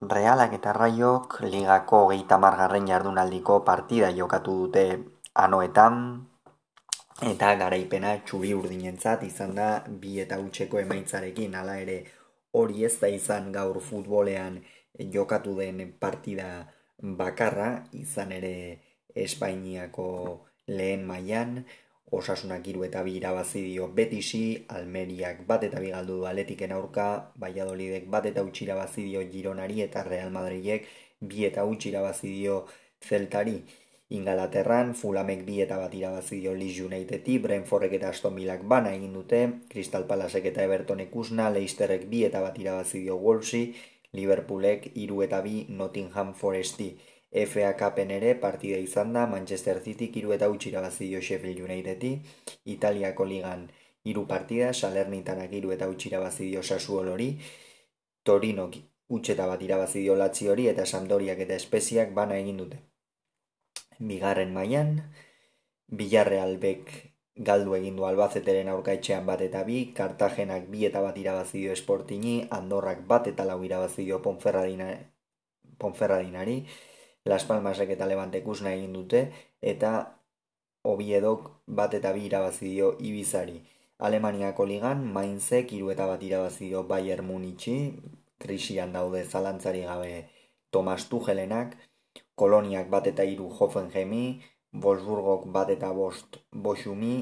Realak eta Raiok ligako geita margarren jardunaldiko partida jokatu dute anoetan. Eta garaipena txuri urdinentzat izan da bi eta utxeko emaitzarekin. Hala ere hori ez da izan gaur futbolean jokatu den partida bakarra. Izan ere Espainiako lehen mailan Osasunak hiru eta bi irabazi dio Betisi, Almeriak bat eta bi galdu du Atletiken aurka, Valladolidek bat eta utzi irabazi dio Gironari eta Real Madridek bi eta utzi irabazi dio Celtari. Ingalaterran, Fulamek bi eta bat irabazi dio Leeds Unitedi, Brentfordek eta Aston Villak bana egin dute, Crystal Palasek eta Evertonek usna, Leicesterrek bi eta bat irabazi dio Wolvesi, Liverpoolek hiru eta bi Nottingham Foresti. FA Cupen ere partida izan da. Manchester City hiru eta utzi irabazi dio Sheffield Unitedi, Italiako ligan hiru partida Salernitanak hiru eta utzi irabazi dio Sassuolori, Torino utxeta bat irabazi dio hori eta Sampdoriak eta Espeziak bana egin dute. Bigarren mailan Villarrealbek galdu egin du Albazeteren aurkaitxean bat eta bi, Kartagenak bi eta bat irabazi dio Sportini, Andorrak bat eta lau irabazi dio Ponferradinari, Las Palmasek eta Levante kusna egin dute eta Obiedok bat eta bi irabazi dio Ibizari. Alemaniako ligan Mainzek hiru eta bat irabazi dio Bayern Munichi, krisian daude zalantzari gabe Tomas Tugelenak, Koloniak bat eta hiru Hoffenheimi, Wolfsburgok bat eta bost Bosumi,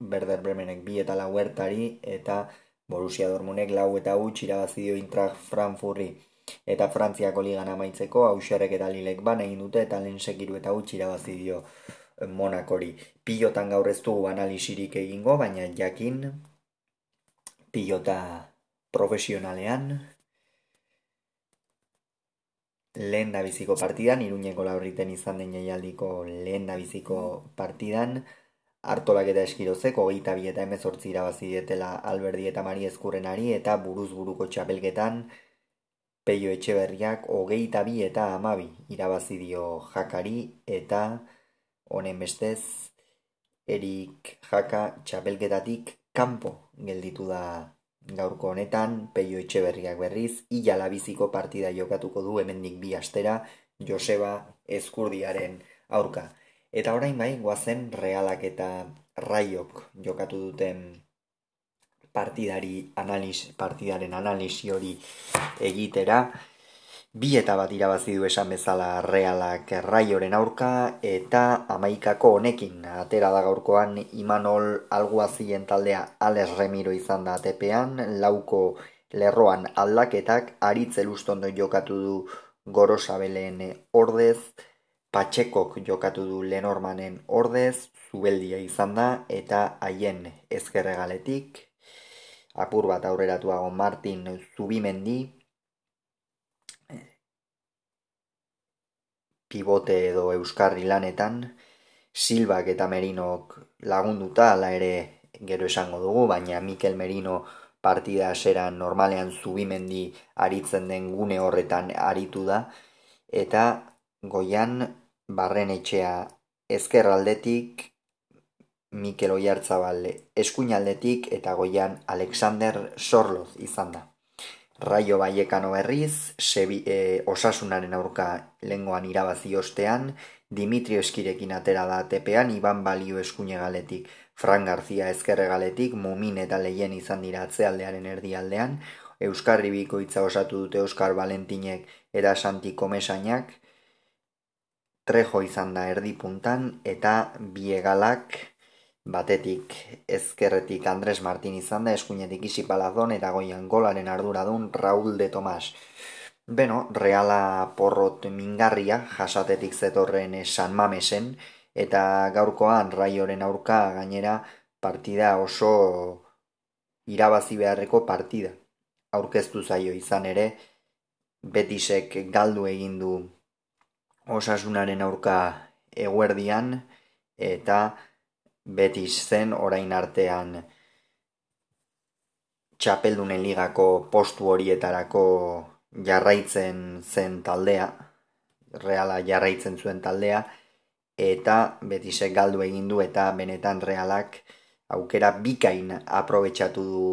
Werder Bremenek bi eta lau eta Borussia Dortmundek lau eta huts irabazi dio Eintracht Frankfurti. Eta Frantziako ligan amaitzeko hauserrek eta lilek ban egin dute eta lehen segiru eta utzi irabazi dio eh, monakori. Pilotan gaur ez dugu analisirik egingo, baina jakin pilota profesionalean lehen biziko partidan, iruñeko laurriten izan den jaialdiko lehen biziko partidan, hartolak eta eskirozeko, geita bi eta emezortzi irabazi dietela alberdi eta mari ezkurrenari eta buruz buruko txapelketan, Peio Etxeberriak hogeita bi eta amabi irabazi dio jakari eta honen bestez erik jaka txapelketatik kanpo gelditu da gaurko honetan Peio Etxeberriak berriz ila biziko partida jokatuko du hemendik bi astera Joseba Eskurdiaren aurka. Eta orain bai, guazen realak eta raiok jokatu duten partidari analis, partidaren analisi hori egitera. Bi eta bat irabazi du esan bezala realak raioren aurka eta amaikako honekin atera da gaurkoan Imanol alguazien taldea Ales Remiro izan da atepean, lauko lerroan aldaketak aritze lustondo jokatu du Gorosabeleen ordez, Patxekok jokatu du Lenormanen ordez, Zubeldia izan da eta haien ezkerregaletik apur bat aurreratuago Martin Zubimendi, pivote edo euskarri lanetan, Silbak eta Merinok lagunduta, ala ere gero esango dugu, baina Mikel Merino partida aseran normalean Zubimendi aritzen den gune horretan aritu da, eta goian barren etxea ezkerraldetik Mikel Oiartzabal eskuinaldetik eta goian Alexander Sorloz izan da. Raio Baiekano berriz, sebi, e, osasunaren aurka lengoan irabazi ostean, Dimitrio Eskirekin atera da tepean, Iban Balio eskuinegaletik, Fran Garzia ezkerregaletik, Mumin eta Leien izan dira atzealdearen erdialdean, Euskarri Bikoitza osatu dute Euskar Valentinek eta Santi Komesainak, Trejo izan da erdi puntan, eta Biegalak, Batetik ezkerretik Andres Martin izan da, eskuinetik isi palazon eta goian golaren arduradun Raul de Tomas. Beno, reala porrot mingarria jasatetik zetorren San Mamesen eta gaurkoan raioren aurka gainera partida oso irabazi beharreko partida. Aurkeztu zaio izan ere, betisek galdu egin du osasunaren aurka eguerdian eta Betis zen orain artean txapeldunen ligako postu horietarako jarraitzen zen taldea, reala jarraitzen zuen taldea, eta Betisek galdu egin du eta benetan realak aukera bikain aprobetsatu du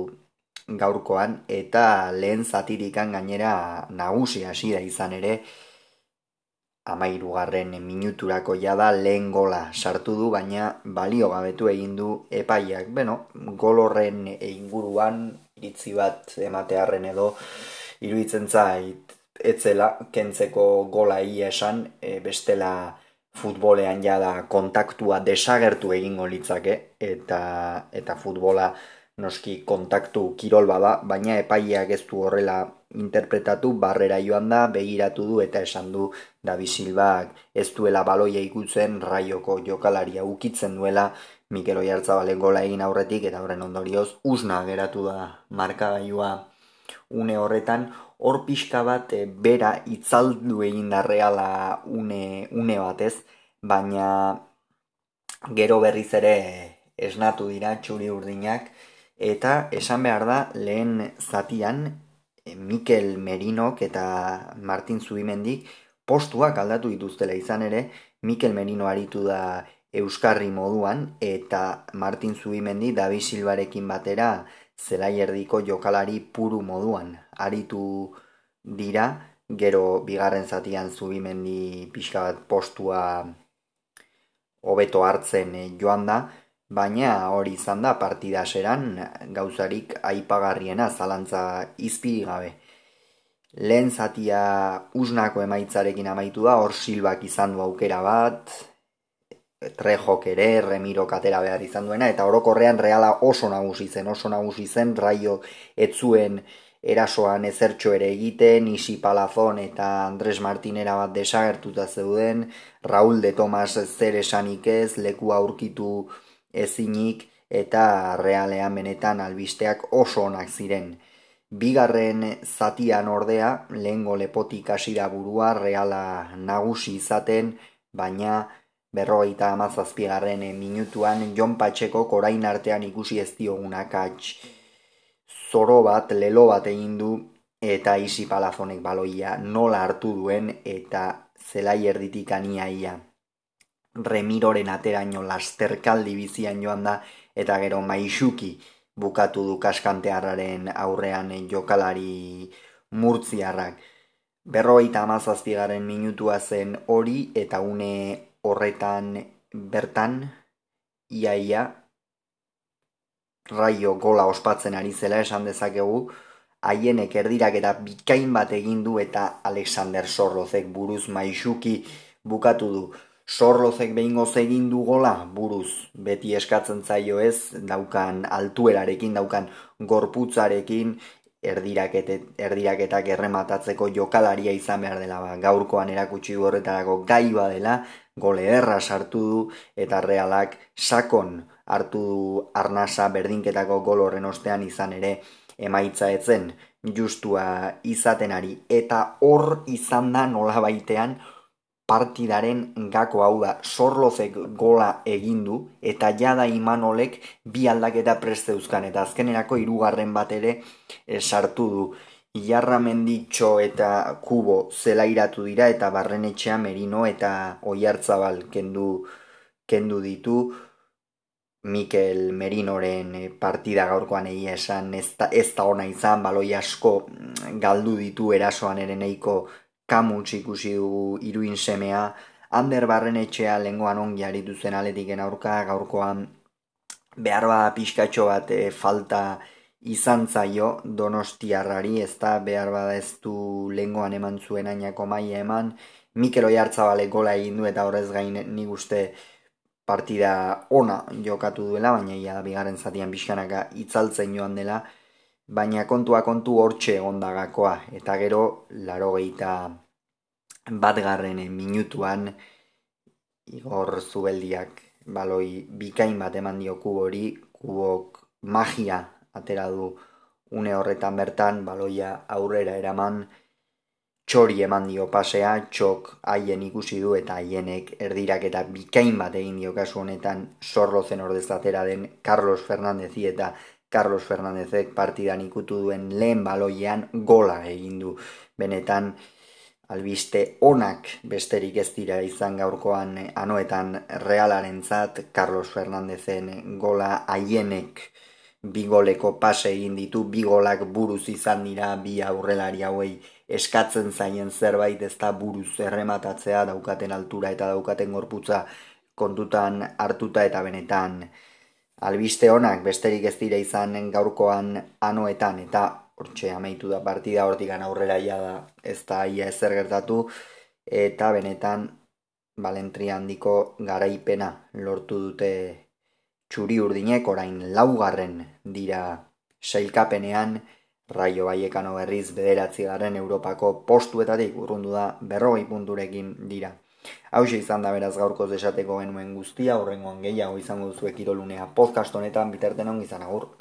gaurkoan eta lehen zatirikan gainera nagusi hasi da izan ere amairugarren minuturako jada lehen gola sartu du baina balio gabetu egin du epaiak beno, gol horren inguruan iritzi bat ematearren edo iruditzen zait etzela kentzeko gola ia esan e, bestela futbolean jada kontaktua desagertu egingo litzake eta eta futbola noski kontaktu kirol bada, baina epaileak ez du horrela interpretatu, barrera joan da, begiratu du eta esan du Davi Silbak ez duela baloia ikutzen raioko jokalaria ukitzen duela. Mikel Oiartzabalen gola egin aurretik eta horren ondorioz usna geratu da markagailua. Une horretan hor pixka bat e, bera itzaldu egin da reala une, une batez, baina gero berriz ere esnatu dira txuri urdinak, eta esan behar da lehen zatian e, Mikel Merinok eta Martin Zubimendik postuak aldatu dituztela izan ere, Mikel Merino aritu da Euskarri moduan eta Martin Zubimendi Davi Silbarekin batera zelai erdiko jokalari puru moduan. Aritu dira, gero bigarren zatian zubimendi pixka bat postua hobeto hartzen eh, joan da, baina hori izan da partida seran gauzarik aipagarriena zalantza izpiri gabe. Lehen zatia usnako emaitzarekin amaitu da, hor silbak izan du aukera bat, trejok ere, remiro katera behar izan duena, eta orokorrean reala oso nagusi zen, oso nagusi zen, raio etzuen erasoan ezertxo ere egiten, Isi Palazon eta Andres Martinera bat desagertuta zeuden, Raul de Tomas zer esanik ez, leku aurkitu ezinik, eta realean benetan albisteak oso onak ziren. Bigarren zatian ordea, lehengo lepotik hasi da burua, reala nagusi izaten, baina berrogeita amazazpigarren minutuan Jon Patxeko korain artean ikusi ez diogunak zoro bat, lelo bat egin du eta isi palafonek baloia nola hartu duen eta zelai erditik aniaia. Remiroren ateraino lasterkaldi bizian joan da eta gero maixuki bukatu du kaskantearraren aurrean jokalari murtziarrak. Berrogeita amazazpigaren minutua zen hori eta une horretan bertan iaia raio gola ospatzen ari zela esan dezakegu haienek erdirak eta bikain bat egin du eta Alexander Sorlozek buruz maixuki bukatu du. Sorlozek behingo egin du gola buruz beti eskatzen zaio ez daukan altuerarekin, daukan gorputzarekin erdiraketak errematatzeko jokalaria izan behar dela ba. gaurkoan erakutsi horretarako gai badela gole erra sartu du eta realak sakon hartu du arnasa berdinketako gol horren ostean izan ere emaitza etzen justua izaten ari eta hor izan da nola baitean partidaren gako hau da sorlozek gola egin du eta jada imanolek bi aldaketa presteuzkan eta azkenerako hirugarren bat ere e, sartu du. Iarra menditxo eta kubo zela iratu dira eta barrenetxea merino eta oiartzabal kendu, kendu ditu. Mikel Merinoren partida gaurkoan egia esan ez da, ez da ona izan baloi asko galdu ditu erasoan ere neiko kamutz ikusi dugu iruin semea, Ander barren etxea lengoan ongi aritu zen aletiken aurka, gaurkoan behar ba pixkatxo bat e, falta izan zaio donostiarrari, ez da behar bada ez du lengoan eman zuen ainako maia eman, Mikel Oiartzabale gola egin du eta horrez gain nik uste partida ona jokatu duela, baina ia bigarren zatian pixkanaka itzaltzen joan dela, baina kontua kontu hortxe ondagakoa, eta gero laro gehieta bat garren minutuan igor zubeldiak baloi bikain bat eman dio kubori, kubok magia atera du une horretan bertan, baloia aurrera eraman, txori eman dio pasea, txok haien ikusi du eta haienek erdirak eta bikain bat egin dio kasu honetan sorrozen ordezatera den Carlos Fernandezi eta Carlos Fernandezek partidan ikutu duen lehen baloian gola egin du. Benetan, albiste onak besterik ez dira izan gaurkoan anoetan realaren zat, Carlos Fernandezen gola haienek bigoleko pase egin ditu, bigolak buruz izan dira bi aurrelari hauei eskatzen zaien zerbait ez da buruz errematatzea daukaten altura eta daukaten gorputza kontutan hartuta eta benetan. Albiste honak besterik ez dira izan gaurkoan anoetan eta hortxe amaitu da partida hortik aurrera ia da ez da ia ezer gertatu eta benetan balentri handiko garaipena lortu dute txuri urdinek orain laugarren dira sailkapenean Raio Baiekano berriz bederatzi garen Europako postuetatik urrundu da berrogei punturekin dira. Hau izan da beraz gaurkoz esateko genuen guztia, horrengoan gehiago izango duzuek irolunea podcast honetan biterten ongi izan agur.